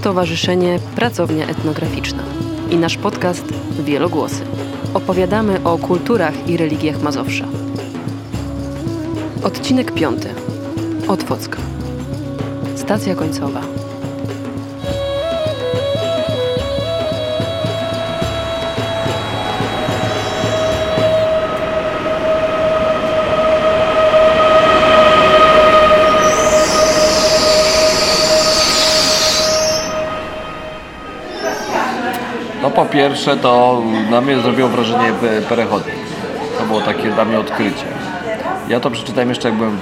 Stowarzyszenie Pracownia Etnograficzna i nasz podcast Wielogłosy. Opowiadamy o kulturach i religiach Mazowsza. Odcinek piąty. Otwocka. Stacja końcowa. Pierwsze to na mnie zrobiło wrażenie perechodnik. To było takie dla mnie odkrycie. Ja to przeczytałem jeszcze jak byłem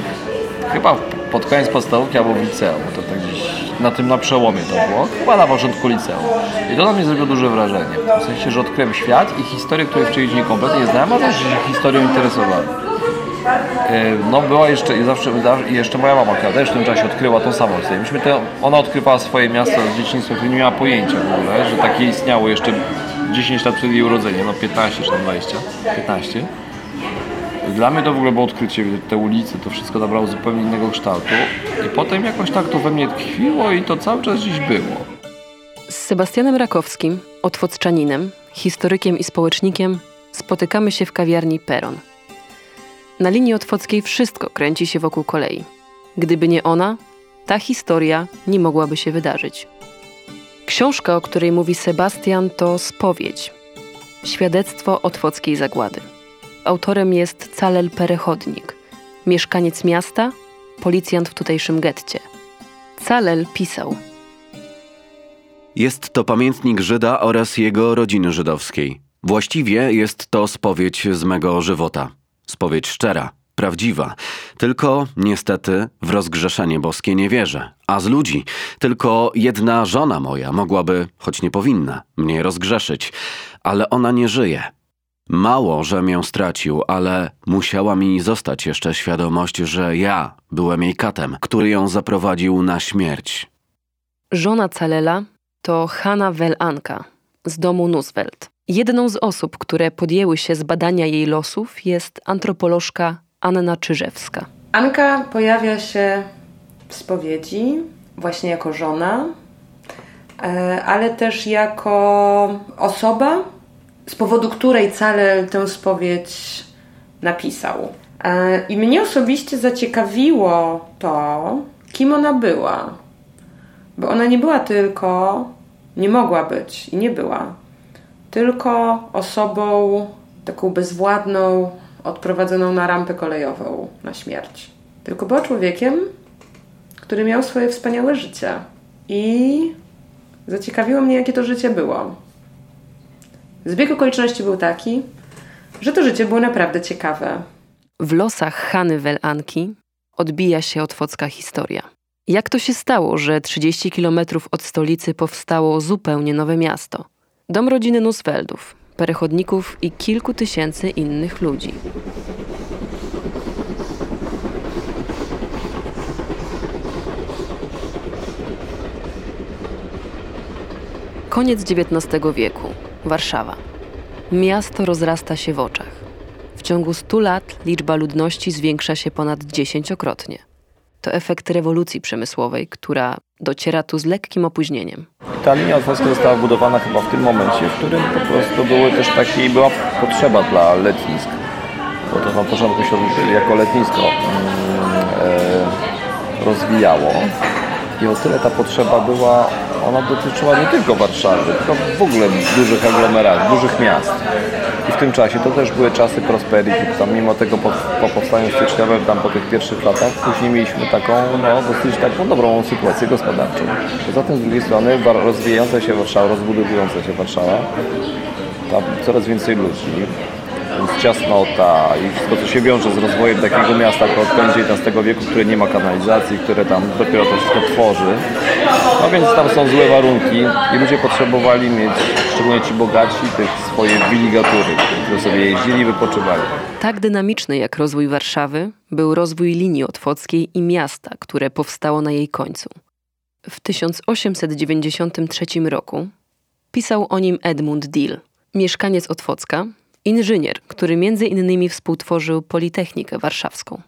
chyba pod koniec podstawówki albo w liceum. To tak gdzieś na tym na przełomie to było. Chyba na początku liceum. I to na mnie zrobiło duże wrażenie. W sensie, że odkryłem świat i historię, której wcześniej kompletnie nie znałem, a też się historią interesowałem. E, no była jeszcze zawsze jeszcze moja mama też w tym czasie odkryła samą historię. Myśmy te, ona odkrywała swoje miasto z dzieciństwa, nie miała pojęcia w ogóle, że takie istniało jeszcze 10 lat przed jej urodzeniem, no 15 czy 20, 15. Dla mnie to w ogóle było odkrycie, te ulice, to wszystko nabrało zupełnie innego kształtu i potem jakoś tak to we mnie tkwiło i to cały czas dziś było. Z Sebastianem Rakowskim, otwocczaninem, historykiem i społecznikiem spotykamy się w kawiarni Peron – na linii otwockiej wszystko kręci się wokół kolei. Gdyby nie ona, ta historia nie mogłaby się wydarzyć. Książka, o której mówi Sebastian, to spowiedź. Świadectwo otwockiej zagłady. Autorem jest Calel Perechodnik, mieszkaniec miasta, policjant w tutejszym getcie. Calel pisał. Jest to pamiętnik Żyda oraz jego rodziny żydowskiej. Właściwie jest to spowiedź z mego żywota. Spowiedź szczera, prawdziwa. Tylko niestety w rozgrzeszenie boskie nie wierzę. A z ludzi tylko jedna żona moja mogłaby, choć nie powinna, mnie rozgrzeszyć. Ale ona nie żyje. Mało, że ją stracił, ale musiała mi zostać jeszcze świadomość, że ja byłem jej katem, który ją zaprowadził na śmierć. Żona Calela to Hanna Welanka z domu Nusfeld. Jedną z osób, które podjęły się zbadania jej losów jest antropolożka Anna Czyżewska. Anka pojawia się w spowiedzi właśnie jako żona, e, ale też jako osoba, z powodu której Calel tę spowiedź napisał. E, I mnie osobiście zaciekawiło to, kim ona była. Bo ona nie była tylko, nie mogła być i nie była tylko osobą taką bezwładną, odprowadzoną na rampę kolejową na śmierć. Tylko była człowiekiem, który miał swoje wspaniałe życie. I zaciekawiło mnie, jakie to życie było. Zbieg okoliczności był taki, że to życie było naprawdę ciekawe. W losach Hany Welanki odbija się otwocka historia. Jak to się stało, że 30 kilometrów od stolicy powstało zupełnie nowe miasto – Dom rodziny Nusfeldów, perechodników i kilku tysięcy innych ludzi. Koniec XIX wieku. Warszawa. Miasto rozrasta się w oczach. W ciągu 100 lat liczba ludności zwiększa się ponad dziesięciokrotnie. To efekt rewolucji przemysłowej, która dociera tu z lekkim opóźnieniem. Ta linia otwocka została budowana chyba w tym momencie, w którym po prostu były też takie, była potrzeba dla letnisk. Bo to na początku się jako letnisko mm, e, rozwijało. I o tyle ta potrzeba była, ona dotyczyła nie tylko Warszawy, tylko w ogóle dużych aglomeratów, dużych miast. I w tym czasie to też były czasy prosperity. Tam mimo tego po, po powstaniu styczniowym, tam po tych pierwszych latach, później mieliśmy taką no, dosyć taką dobrą sytuację gospodarczą. Poza tym z drugiej strony rozwijająca się Warszawa, rozbudowująca się Warszawa, tam coraz więcej ludzi, więc ciasnota i wszystko, co się wiąże z rozwojem takiego miasta od XIX wieku, które nie ma kanalizacji, które tam dopiero to wszystko tworzy. No więc tam są złe warunki i ludzie potrzebowali mieć, szczególnie ci bogaci, tych swoje wiligatury, które sobie jeździli i wypoczywali. Tak dynamiczny jak rozwój Warszawy był rozwój linii otwockiej i miasta, które powstało na jej końcu. W 1893 roku pisał o nim Edmund Dill, mieszkaniec Otwocka, inżynier, który między innymi współtworzył Politechnikę Warszawską.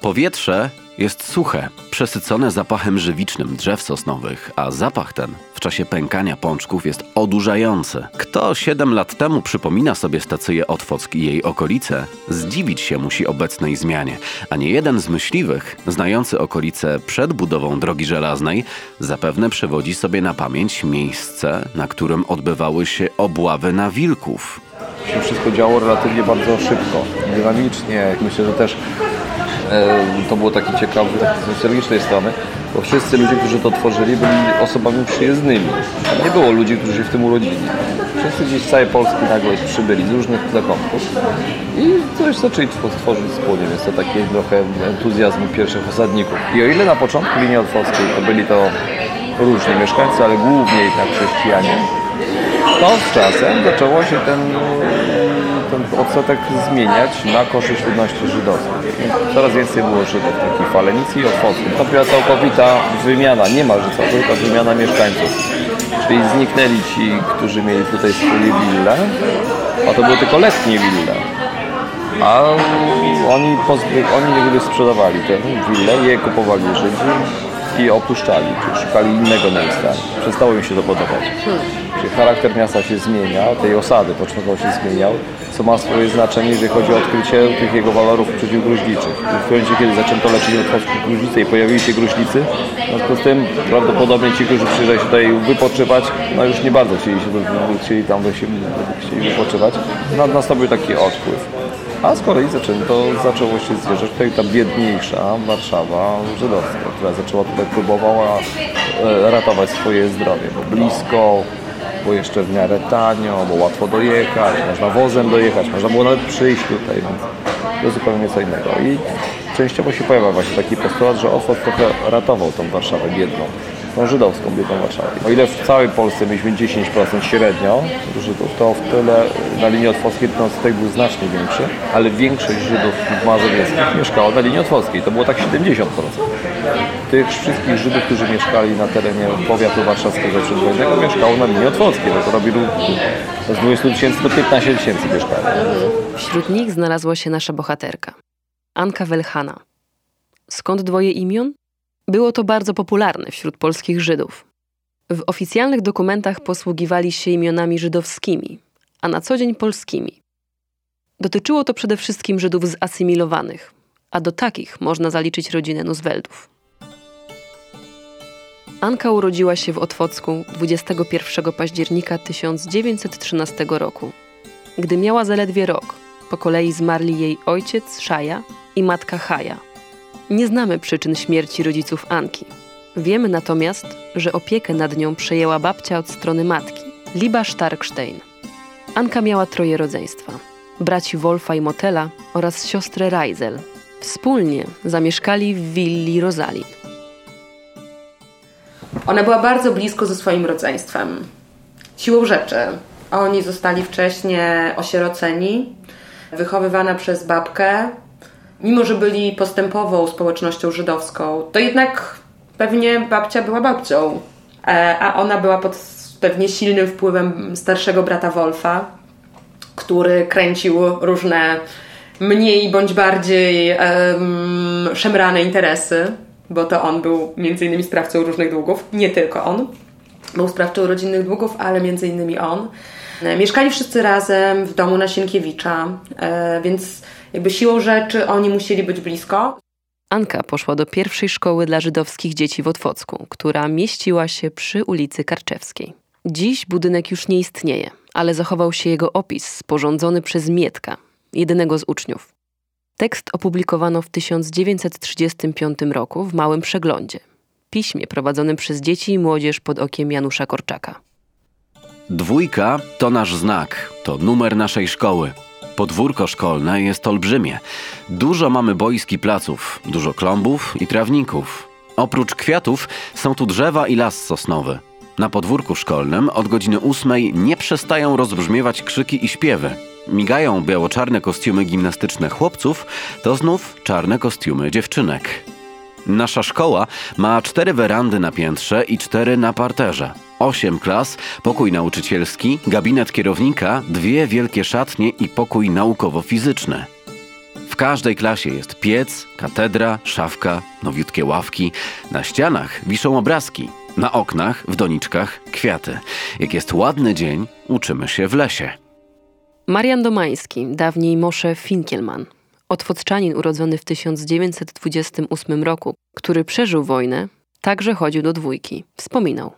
Powietrze jest suche, przesycone zapachem żywicznym drzew sosnowych, a zapach ten w czasie pękania pączków jest odurzający. Kto 7 lat temu przypomina sobie stację Otwock i jej okolice, zdziwić się musi obecnej zmianie, a nie jeden z myśliwych, znający okolice przed budową drogi żelaznej, zapewne przewodzi sobie na pamięć miejsce, na którym odbywały się obławy na wilków. Się wszystko działo relatywnie bardzo szybko, dynamicznie. Myślę, że też to było taki ciekawy z socjologicznej strony, bo wszyscy ludzie, którzy to tworzyli, byli osobami przyjezdnymi. Nie było ludzi, którzy się w tym urodzili. Wszyscy gdzieś z całej Polski nagle przybyli z różnych zakątków i coś zaczęli tworzyć wspólnie, więc to taki trochę entuzjazm pierwszych osadników. I o ile na początku linii otwockiej to byli to różni mieszkańcy, ale głównie jednak chrześcijanie, to z czasem zaczęło się ten, ten odsetek zmieniać na korzyść ludności żydowskiej. Coraz więcej było Żydów, takich falenicy i otwocków. To była całkowita wymiana, niemalże całkowita wymiana mieszkańców. Czyli zniknęli ci, którzy mieli tutaj swoje wille, a to były tylko letnie wille. A oni, oni niby sprzedawali te wille, je kupowali Żydzi i opuszczali, czy szukali innego miejsca. Przestało im się to podobać. Charakter miasta się zmienia, tej osady początkowo się zmieniał, co ma swoje znaczenie, jeżeli chodzi o odkrycie tych jego walorów przeciwgruźliczych. W momencie, kiedy zaczęto leczyć gruźlice i pojawili się gruźlicy, w związku z tym prawdopodobnie ci, którzy przyjeżdżali się tutaj wypoczywać, no już nie bardzo chcieli, się, chcieli tam się, chcieli wypoczywać. Nastąpił taki odpływ. A z kolei zaczęto, zaczęło się zjeżdżać tutaj ta biedniejsza Warszawa żydowska, która zaczęła tutaj próbowała e, ratować swoje zdrowie, bo blisko, bo jeszcze w miarę tanio, bo łatwo dojechać, można wozem dojechać, można było nawet przyjść tutaj, więc to zupełnie co innego. I częściowo się pojawia właśnie taki postulat, że Ofot trochę ratował tą Warszawę biedną tą żydowską biedną Warszawę. O ile w całej Polsce mieliśmy 10% średnio Żydów, to w tyle na linii otwockiej ten odsetek był znacznie większy, ale większość Żydów mazowieckich mieszkała na linii otwockiej. To było tak 70%. Tych wszystkich Żydów, którzy mieszkali na terenie powiatu warszawskiego przedwojennego mieszkało na linii otwockiej. To robi z 20 tysięcy do 15 tysięcy mieszkań. Wśród nich znalazła się nasza bohaterka. Anka Welchana. Skąd dwoje imion? Było to bardzo popularne wśród polskich Żydów. W oficjalnych dokumentach posługiwali się imionami żydowskimi, a na co dzień polskimi. Dotyczyło to przede wszystkim Żydów zasymilowanych, a do takich można zaliczyć rodzinę Nuzweldów. Anka urodziła się w Otwocku 21 października 1913 roku. Gdy miała zaledwie rok, po kolei zmarli jej ojciec Szaja i matka Haja – nie znamy przyczyn śmierci rodziców Anki. Wiemy natomiast, że opiekę nad nią przejęła babcia od strony matki, Liba Starkstein. Anka miała troje rodzeństwa: braci Wolfa i Motela oraz siostrę Reisel. Wspólnie zamieszkali w willi Rosalin. Ona była bardzo blisko ze swoim rodzeństwem. Siłą rzeczy. Oni zostali wcześniej osieroceni, wychowywana przez babkę, mimo że byli postępową społecznością żydowską, to jednak pewnie babcia była babcią, e, a ona była pod pewnie silnym wpływem starszego brata Wolfa, który kręcił różne mniej bądź bardziej um, szemrane interesy, bo to on był między innymi sprawcą różnych długów, nie tylko on. Był sprawcą rodzinnych długów, ale między innymi on. E, mieszkali wszyscy razem w domu na Sienkiewicza, e, więc jakby siłą rzeczy oni musieli być blisko. Anka poszła do pierwszej szkoły dla żydowskich dzieci w Otwocku, która mieściła się przy ulicy Karczewskiej. Dziś budynek już nie istnieje, ale zachował się jego opis sporządzony przez Mietka, jedynego z uczniów. Tekst opublikowano w 1935 roku w Małym Przeglądzie, piśmie prowadzonym przez dzieci i młodzież pod okiem Janusza Korczaka. Dwójka to nasz znak, to numer naszej szkoły. Podwórko szkolne jest olbrzymie. Dużo mamy boisk i placów, dużo klombów i trawników. Oprócz kwiatów są tu drzewa i las sosnowy. Na podwórku szkolnym od godziny ósmej nie przestają rozbrzmiewać krzyki i śpiewy. Migają biało-czarne kostiumy gimnastyczne chłopców, to znów czarne kostiumy dziewczynek. Nasza szkoła ma cztery werandy na piętrze i cztery na parterze. Osiem klas, pokój nauczycielski, gabinet kierownika, dwie wielkie szatnie i pokój naukowo-fizyczny każdej klasie jest piec, katedra, szafka, nowiutkie ławki. Na ścianach wiszą obrazki, na oknach, w doniczkach kwiaty. Jak jest ładny dzień, uczymy się w lesie. Marian Domański, dawniej Moshe Finkielman, otwocczanin urodzony w 1928 roku, który przeżył wojnę, także chodził do dwójki. Wspominał.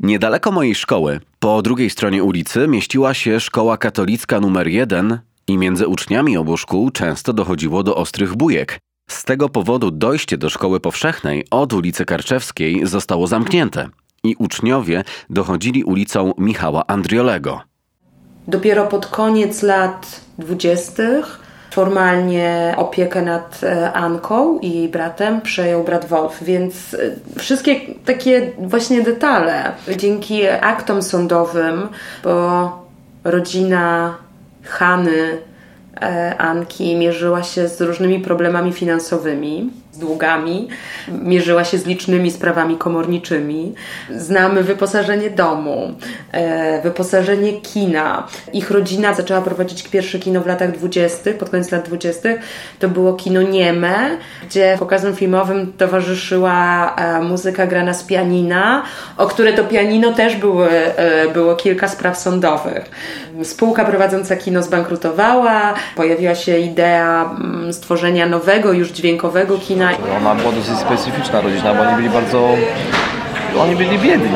Niedaleko mojej szkoły, po drugiej stronie ulicy, mieściła się szkoła katolicka numer 1 i między uczniami obu szkół często dochodziło do ostrych bujek. Z tego powodu dojście do szkoły powszechnej od ulicy Karczewskiej zostało zamknięte i uczniowie dochodzili ulicą Michała Andriolego. Dopiero pod koniec lat dwudziestych formalnie opiekę nad e, Anką i jej bratem przejął brat Wolf, więc e, wszystkie takie właśnie detale dzięki aktom sądowym, bo rodzina Hany, e, Anki mierzyła się z różnymi problemami finansowymi długami, mierzyła się z licznymi sprawami komorniczymi. Znamy wyposażenie domu, e, wyposażenie kina. Ich rodzina zaczęła prowadzić pierwsze kino w latach 20., pod koniec lat 20. To było kino nieme, gdzie pokazom filmowym towarzyszyła e, muzyka grana z pianina, o które to pianino też były, e, było kilka spraw sądowych. Spółka prowadząca kino zbankrutowała, pojawiła się idea mm, stworzenia nowego, już dźwiękowego kina ona była dosyć specyficzna rodzina, bo oni byli bardzo... Oni byli biedni.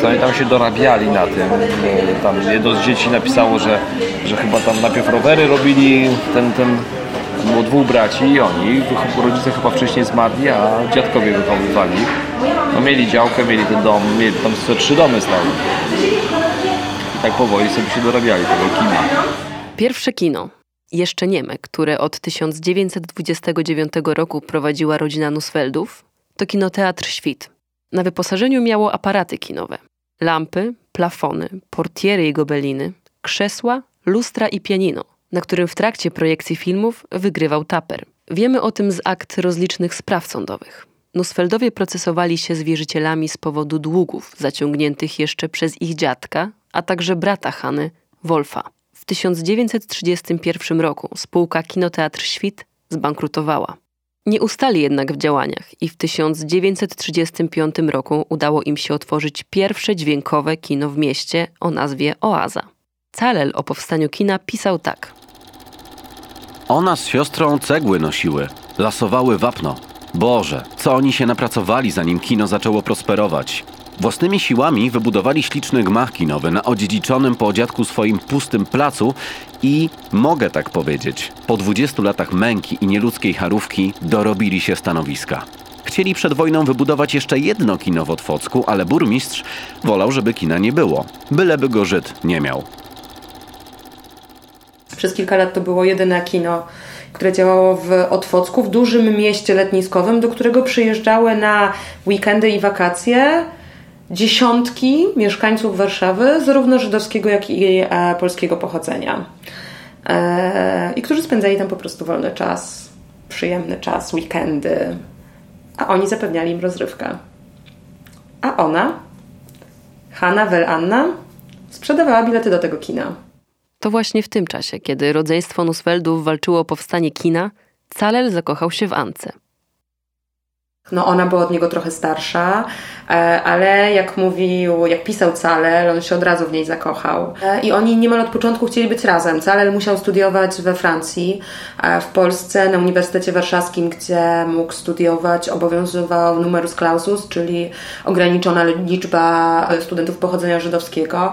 Co oni tam się dorabiali na tym. Tam jedno z dzieci napisało, że, że chyba tam najpierw rowery robili, ten, ten było dwóch braci i oni, rodzice chyba wcześniej zmarli, a dziadkowie wychowywali. No mieli działkę, mieli ten dom, mieli tam trzy domy stały. I tak powoli sobie się dorabiali tego kina. Pierwsze kino jeszcze nieme, które od 1929 roku prowadziła rodzina Nusfeldów, to kinoteatr Świt. Na wyposażeniu miało aparaty kinowe, lampy, plafony, portiery i gobeliny, krzesła, lustra i pianino, na którym w trakcie projekcji filmów wygrywał taper. Wiemy o tym z akt rozlicznych spraw sądowych. Nusfeldowie procesowali się z wierzycielami z powodu długów zaciągniętych jeszcze przez ich dziadka, a także brata Hany, Wolfa. W 1931 roku spółka Kinoteatr Świt zbankrutowała. Nie ustali jednak w działaniach i w 1935 roku udało im się otworzyć pierwsze dźwiękowe kino w mieście o nazwie Oaza. Calel o powstaniu kina pisał tak. Ona z siostrą cegły nosiły, lasowały wapno. Boże, co oni się napracowali, zanim kino zaczęło prosperować. Własnymi siłami wybudowali śliczny gmach kinowy na odziedziczonym po dziadku swoim pustym placu i, mogę tak powiedzieć, po 20 latach męki i nieludzkiej charówki dorobili się stanowiska. Chcieli przed wojną wybudować jeszcze jedno kino w Otwocku, ale burmistrz wolał, żeby kina nie było, byleby go Żyd nie miał. Przez kilka lat to było jedyne kino, które działało w Otwocku, w dużym mieście letniskowym, do którego przyjeżdżały na weekendy i wakacje dziesiątki mieszkańców Warszawy, zarówno żydowskiego, jak i e, polskiego pochodzenia. E, I którzy spędzali tam po prostu wolny czas, przyjemny czas, weekendy, a oni zapewniali im rozrywkę. A ona, Hanna Wel-Anna, sprzedawała bilety do tego kina. To właśnie w tym czasie, kiedy rodzeństwo Nusfeldów walczyło o powstanie kina, Calel zakochał się w Ance – no ona była od niego trochę starsza, e, ale jak mówił, jak pisał Calel, on się od razu w niej zakochał. E, I oni niemal od początku chcieli być razem. Calel musiał studiować we Francji, w Polsce na Uniwersytecie Warszawskim, gdzie mógł studiować, obowiązywał numerus clausus, czyli ograniczona liczba studentów pochodzenia żydowskiego.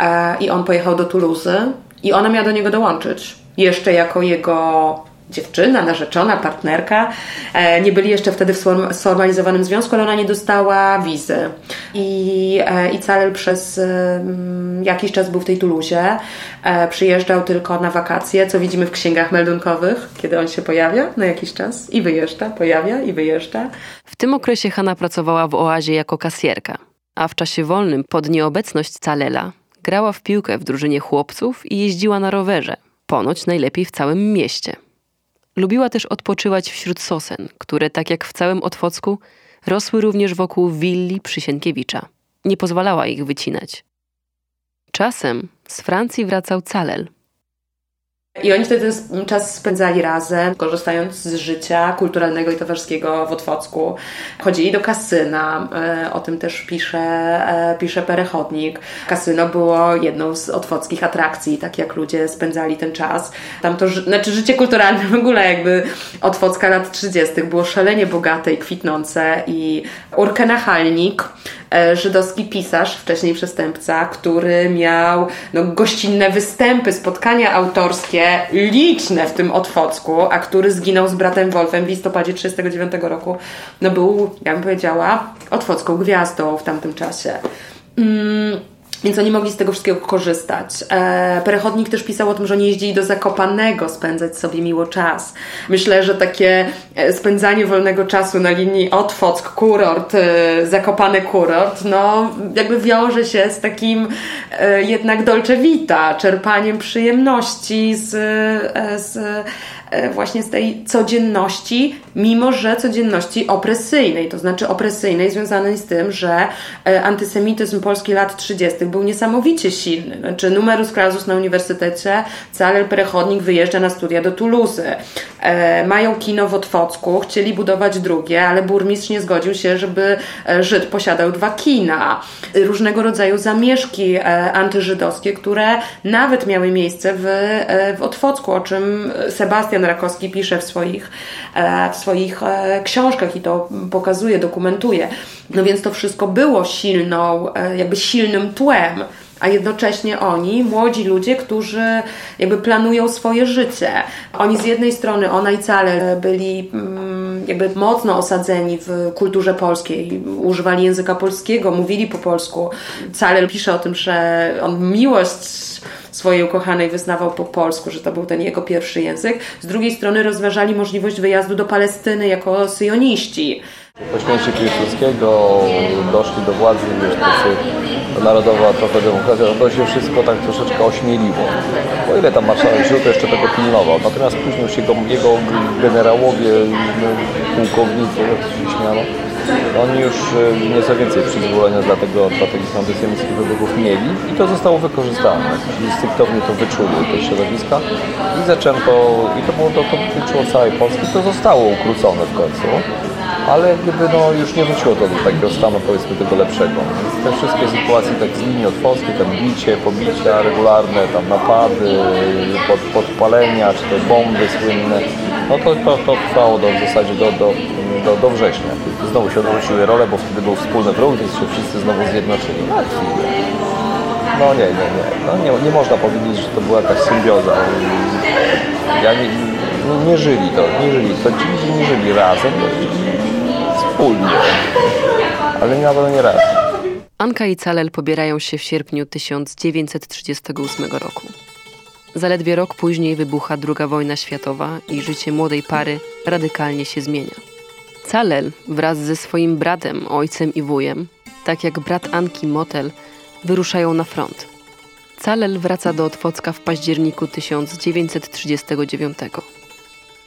E, I on pojechał do Toulouse i ona miała do niego dołączyć. Jeszcze jako jego dziewczyna, narzeczona, partnerka. E, nie byli jeszcze wtedy w sformalizowanym związku, ale ona nie dostała wizy. I, e, i Calel przez mm, jakiś czas był w tej Tuluzie. E, przyjeżdżał tylko na wakacje, co widzimy w księgach meldunkowych, kiedy on się pojawia na jakiś czas i wyjeżdża, pojawia i wyjeżdża. W tym okresie Hanna pracowała w oazie jako kasjerka, a w czasie wolnym pod nieobecność Calela grała w piłkę w drużynie chłopców i jeździła na rowerze, ponoć najlepiej w całym mieście. Lubiła też odpoczywać wśród sosen, które, tak jak w całym Otwocku, rosły również wokół willi Przysienkiewicza. Nie pozwalała ich wycinać. Czasem z Francji wracał Calel. I oni wtedy czas spędzali razem, korzystając z życia kulturalnego i towarzyskiego w Otwocku. Chodzili do kasyna, e, o tym też pisze, e, pisze Perechodnik. Kasyno było jedną z otwockich atrakcji, tak jak ludzie spędzali ten czas. Tam to, znaczy życie kulturalne w ogóle jakby Otwocka lat 30. było szalenie bogate i kwitnące i Urkę Nachalnik, E, żydowski pisarz, wcześniej przestępca, który miał no, gościnne występy, spotkania autorskie liczne w tym Otwocku, a który zginął z bratem Wolfem w listopadzie 1939 roku, no był, jak bym powiedziała, otwocką gwiazdą w tamtym czasie. Mm. Więc oni mogli z tego wszystkiego korzystać. E, Perechodnik też pisał o tym, że oni jeździli do Zakopanego spędzać sobie miło czas. Myślę, że takie e, spędzanie wolnego czasu na linii Otwock, kurort, e, Zakopane kurort, no jakby wiąże się z takim e, jednak dolce vita, czerpaniem przyjemności z, e, z właśnie z tej codzienności, mimo że codzienności opresyjnej, to znaczy opresyjnej związanej z tym, że e, antysemityzm Polski lat 30. był niesamowicie silny. Znaczy numerus clausus na uniwersytecie, Calel Prechodnik wyjeżdża na studia do Toulouse. E, mają kino w Otwocku, chcieli budować drugie, ale burmistrz nie zgodził się, żeby Żyd posiadał dwa kina. Różnego rodzaju zamieszki antyżydowskie, które nawet miały miejsce w, w Otwocku, o czym Sebastian Jan Rakowski pisze w swoich, e, w swoich e, książkach i to pokazuje, dokumentuje. No więc to wszystko było silną, e, jakby silnym tłem a jednocześnie oni, młodzi ludzie, którzy jakby planują swoje życie. Oni z jednej strony, ona i Cale byli mm, jakby mocno osadzeni w kulturze polskiej, używali języka polskiego, mówili po polsku. Cale pisze o tym, że on miłość swojej ukochanej wyznawał po polsku, że to był ten jego pierwszy język. Z drugiej strony rozważali możliwość wyjazdu do Palestyny jako syjoniści. Po śmierci Piłsudskiego doszli do władzy, tacy narodowa trochę demokracja, to się wszystko tak troszeczkę ośmieliło. O ile tam marszałek żył, to jeszcze tego pilnował. Natomiast później już jego, jego generałowie, no, pułkownicy, jak się śmiano, oni już y, nieco więcej przyzwolenia dla, tego, dla takich antysemickich wybuchów mieli i to zostało wykorzystane. Instynktownie to wyczuli te środowiska i zaczęto, i to było to, to dotyczyło całej Polski, to zostało ukrócone w końcu ale gdyby no, już nie wróciło to do takiego stanu powiedzmy tego lepszego. Więc te wszystkie sytuacje tak z linii otwockiej, tam bicie, pobicia regularne, tam napady, pod, podpalenia, czy te bomby słynne, no to, to, to trwało do, w zasadzie do, do, do, do września. Znowu się odwróciły role, bo wtedy był wspólny wróg, więc się wszyscy znowu zjednoczyli. Chwilę. No nie, nie, nie. No nie, nie można powiedzieć, że to była jakaś symbioza. Ja nie, nie, nie żyli to, nie żyli to. Ci ludzie nie żyli razem, wspólnie. Ale nie na pewno nie raz. Anka i Calel pobierają się w sierpniu 1938 roku. Zaledwie rok później wybucha II wojna światowa i życie młodej pary radykalnie się zmienia. Calel wraz ze swoim bratem, ojcem i wujem, tak jak brat Anki Motel, wyruszają na front. Calel wraca do Otwocka w październiku 1939.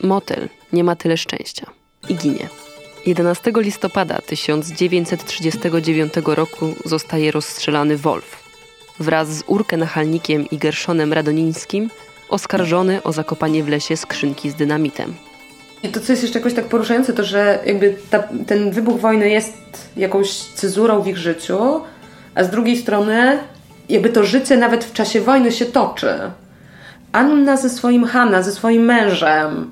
Motel nie ma tyle szczęścia i ginie. 11 listopada 1939 roku zostaje rozstrzelany Wolf. Wraz z Urkę Nachalnikiem i Gerszonem Radonińskim oskarżony o zakopanie w lesie skrzynki z dynamitem. I to, co jest jeszcze jakoś tak poruszające, to że jakby ta, ten wybuch wojny jest jakąś cezurą w ich życiu, a z drugiej strony jakby to życie nawet w czasie wojny się toczy. Anna ze swoim Hanna, ze swoim mężem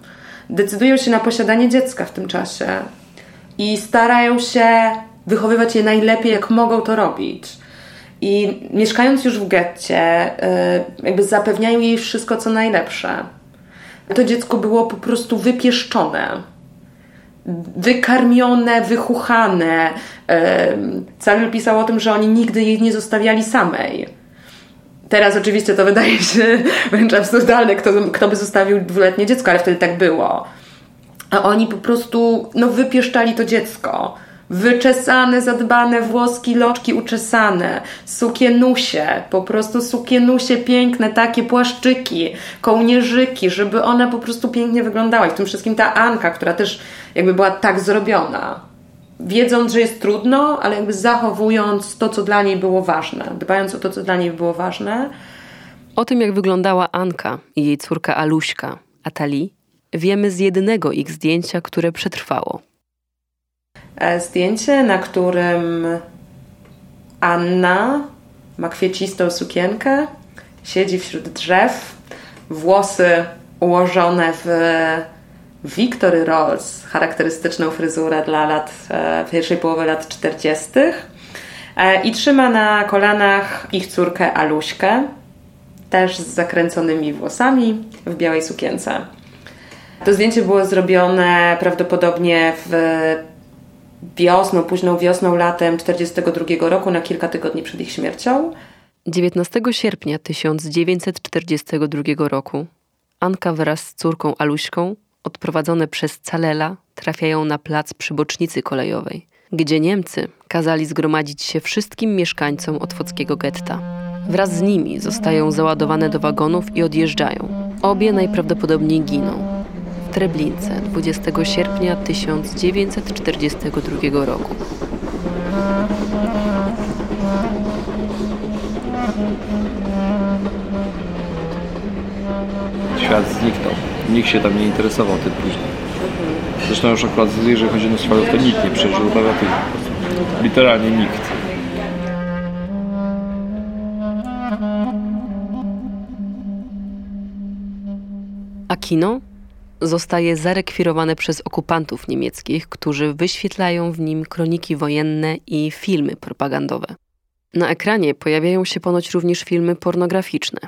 decydują się na posiadanie dziecka w tym czasie i starają się wychowywać je najlepiej, jak mogą to robić. I mieszkając już w getcie, y, jakby zapewniają jej wszystko, co najlepsze. To dziecko było po prostu wypieszczone, wykarmione, wychuchane. Cały pisał o tym, że oni nigdy jej nie zostawiali samej. Teraz oczywiście to wydaje się wręcz absurdalne, kto, kto by zostawił dwuletnie dziecko, ale wtedy tak było. A oni po prostu no, wypieszczali to dziecko. Wyczesane, zadbane włoski, loczki uczesane, sukienusie, po prostu sukienusie piękne, takie płaszczyki, kołnierzyki, żeby one po prostu pięknie wyglądały. W tym wszystkim ta Anka, która też jakby była tak zrobiona. Wiedząc, że jest trudno, ale jakby zachowując to, co dla niej było ważne, dbając o to, co dla niej było ważne. O tym, jak wyglądała Anka i jej córka Aluśka, Atali, wiemy z jednego ich zdjęcia, które przetrwało. E, zdjęcie, na którym Anna ma kwiecistą sukienkę, siedzi wśród drzew, włosy ułożone w Victory Rolls, charakterystyczną fryzurę dla lat, e, pierwszej połowy lat 40. E, I trzyma na kolanach ich córkę Aluśkę, też z zakręconymi włosami w białej sukience. To zdjęcie było zrobione prawdopodobnie w wiosną, późną wiosną, latem 1942 roku, na kilka tygodni przed ich śmiercią. 19 sierpnia 1942 roku Anka wraz z córką Aluśką, odprowadzone przez Calela, trafiają na plac przy bocznicy kolejowej, gdzie Niemcy kazali zgromadzić się wszystkim mieszkańcom otwockiego getta. Wraz z nimi zostają załadowane do wagonów i odjeżdżają. Obie najprawdopodobniej giną. Treblince 20 sierpnia 1942 roku. Świat zniknął. Nikt się tam nie interesował tym później. Zresztą już akurat jeżeli chodzi o Nosferatu, to nikt nie przeżył narratywy. Literalnie nikt. A kino zostaje zarekwirowane przez okupantów niemieckich, którzy wyświetlają w nim kroniki wojenne i filmy propagandowe. Na ekranie pojawiają się ponoć również filmy pornograficzne.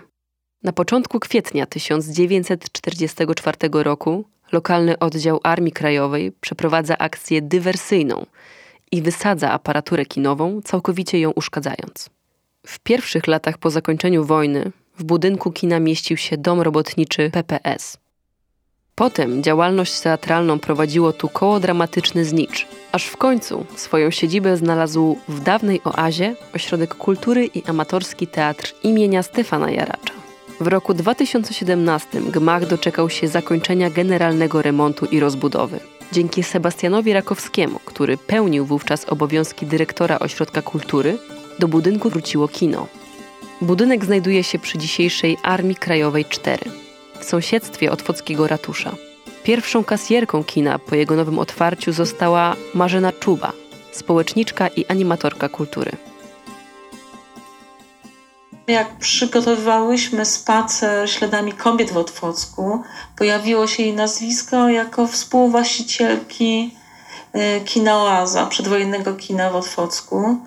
Na początku kwietnia 1944 roku lokalny oddział Armii Krajowej przeprowadza akcję dywersyjną i wysadza aparaturę kinową, całkowicie ją uszkadzając. W pierwszych latach po zakończeniu wojny w budynku kina mieścił się dom robotniczy PPS. Potem działalność teatralną prowadziło tu koło dramatyczny Znicz, aż w końcu swoją siedzibę znalazł w dawnej oazie Ośrodek Kultury i Amatorski Teatr imienia Stefana Jaracza. W roku 2017 gmach doczekał się zakończenia generalnego remontu i rozbudowy. Dzięki Sebastianowi Rakowskiemu, który pełnił wówczas obowiązki dyrektora Ośrodka Kultury, do budynku wróciło kino. Budynek znajduje się przy dzisiejszej Armii Krajowej 4, w sąsiedztwie Otwockiego ratusza. Pierwszą kasjerką kina po jego nowym otwarciu została Marzena Czuba, społeczniczka i animatorka kultury. Jak przygotowywałyśmy spacer śladami kobiet w Otwocku, pojawiło się jej nazwisko jako współwłaścicielki y, kina Oaza, przedwojennego kina w Otwocku.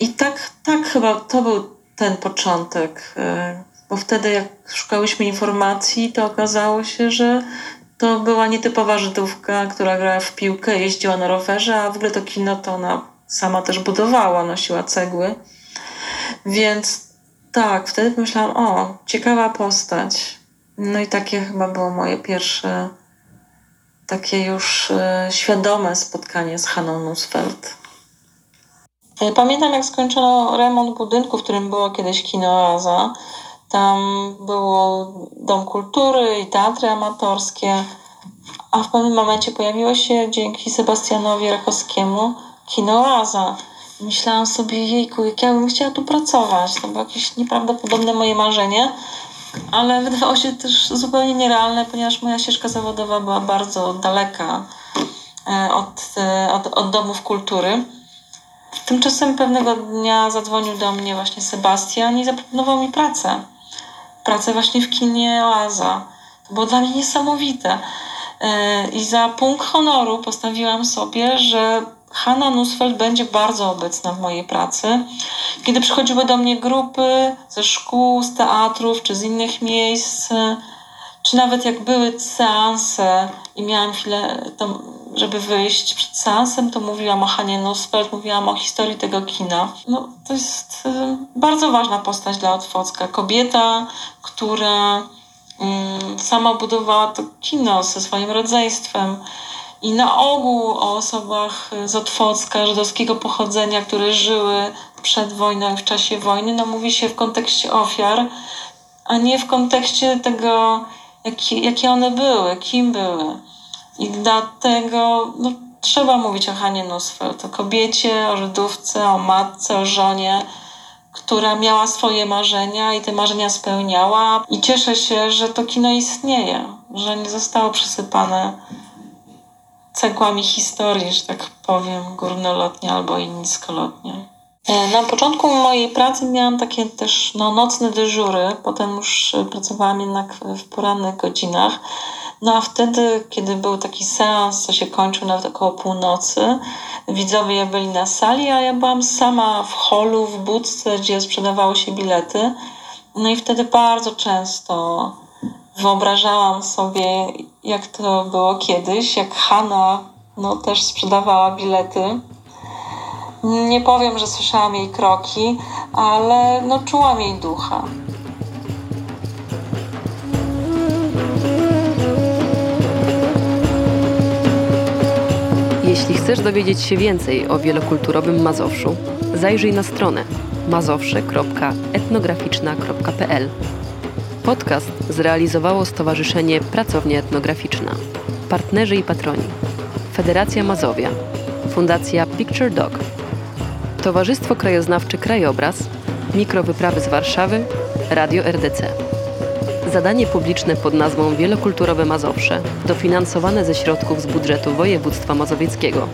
I tak, tak chyba to był ten początek, y, bo wtedy jak szukałyśmy informacji, to okazało się, że to była nietypowa Żydówka, która grała w piłkę, jeździła na rowerze, a w ogóle to kino to ona sama też budowała, nosiła cegły. Więc tak, wtedy pomyślałam, o, ciekawa postać. No i takie chyba było moje pierwsze takie już e, świadome spotkanie z Haną Nusfeld. E, pamiętam, jak skończono remont budynku, w którym było kiedyś kino Oaza. Tam było Dom Kultury i teatry amatorskie, a w pewnym momencie pojawiło się dzięki Sebastianowi Rakowskiemu kino Oaza myślałam sobie, jejku, jak ja bym chciała tu pracować. To było jakieś nieprawdopodobne moje marzenie, ale wydawało się też zupełnie nierealne, ponieważ moja ścieżka zawodowa była bardzo daleka e, od, e, od, od domów kultury. Tymczasem pewnego dnia zadzwonił do mnie właśnie Sebastian i zaproponował mi pracę. Pracę właśnie w kinie Oaza. To było dla mnie niesamowite. E, I za punkt honoru postawiłam sobie, że Hanna Nusfeld będzie bardzo obecna w mojej pracy. Kiedy przychodziły do mnie grupy ze szkół, z teatrów czy z innych miejsc, czy nawet jak były seanse i miałam chwilę, to, żeby wyjść przed seansem, to mówiłam o Hanie Nusfeld, mówiłam o historii tego kina. No, to jest y, bardzo ważna postać dla Otwocka. Kobieta, która y, sama budowała to kino ze swoim rodzeństwem i na ogół o osobach z Otwocka, żydowskiego pochodzenia, które żyły przed wojną i w czasie wojny, no mówi się w kontekście ofiar, a nie w kontekście tego, jakie, jakie one były, kim były. I dlatego no, trzeba mówić o Hanie Nusfeld, o kobiecie, o Żydówce, o matce, o żonie, która miała swoje marzenia i te marzenia spełniała. I cieszę się, że to kino istnieje, że nie zostało przysypane cegłami historii, że tak powiem, górnolotnie albo i niskolotnie. E, na początku mojej pracy miałam takie też no, nocne dyżury, potem już pracowałam jednak w porannych godzinach. No a wtedy, kiedy był taki seans, co się kończył nawet około północy, widzowie byli na sali, a ja byłam sama w holu, w budce, gdzie sprzedawały się bilety. No i wtedy bardzo często wyobrażałam sobie, jak to było kiedyś, jak Hanna no, też sprzedawała bilety. Nie powiem, że słyszałam jej kroki, ale no, czułam jej ducha. Jeśli chcesz dowiedzieć się więcej o wielokulturowym Mazowszu, zajrzyj na stronę mazowsze.etnograficzna.pl. Podcast zrealizowało Stowarzyszenie Pracownia Etnograficzna, partnerzy i patroni, Federacja Mazowia, Fundacja Picture Dog, Towarzystwo Krajoznawcze Krajobraz, Mikrowyprawy z Warszawy, Radio RDC. Zadanie publiczne pod nazwą Wielokulturowe Mazowsze, dofinansowane ze środków z budżetu województwa mazowieckiego.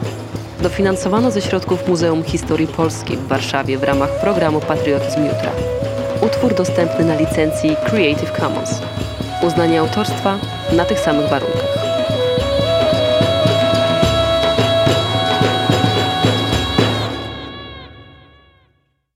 Dofinansowano ze środków Muzeum Historii Polski w Warszawie w ramach programu Patriotyzm Jutra. Utwór dostępny na licencji Creative Commons. Uznanie autorstwa na tych samych warunkach.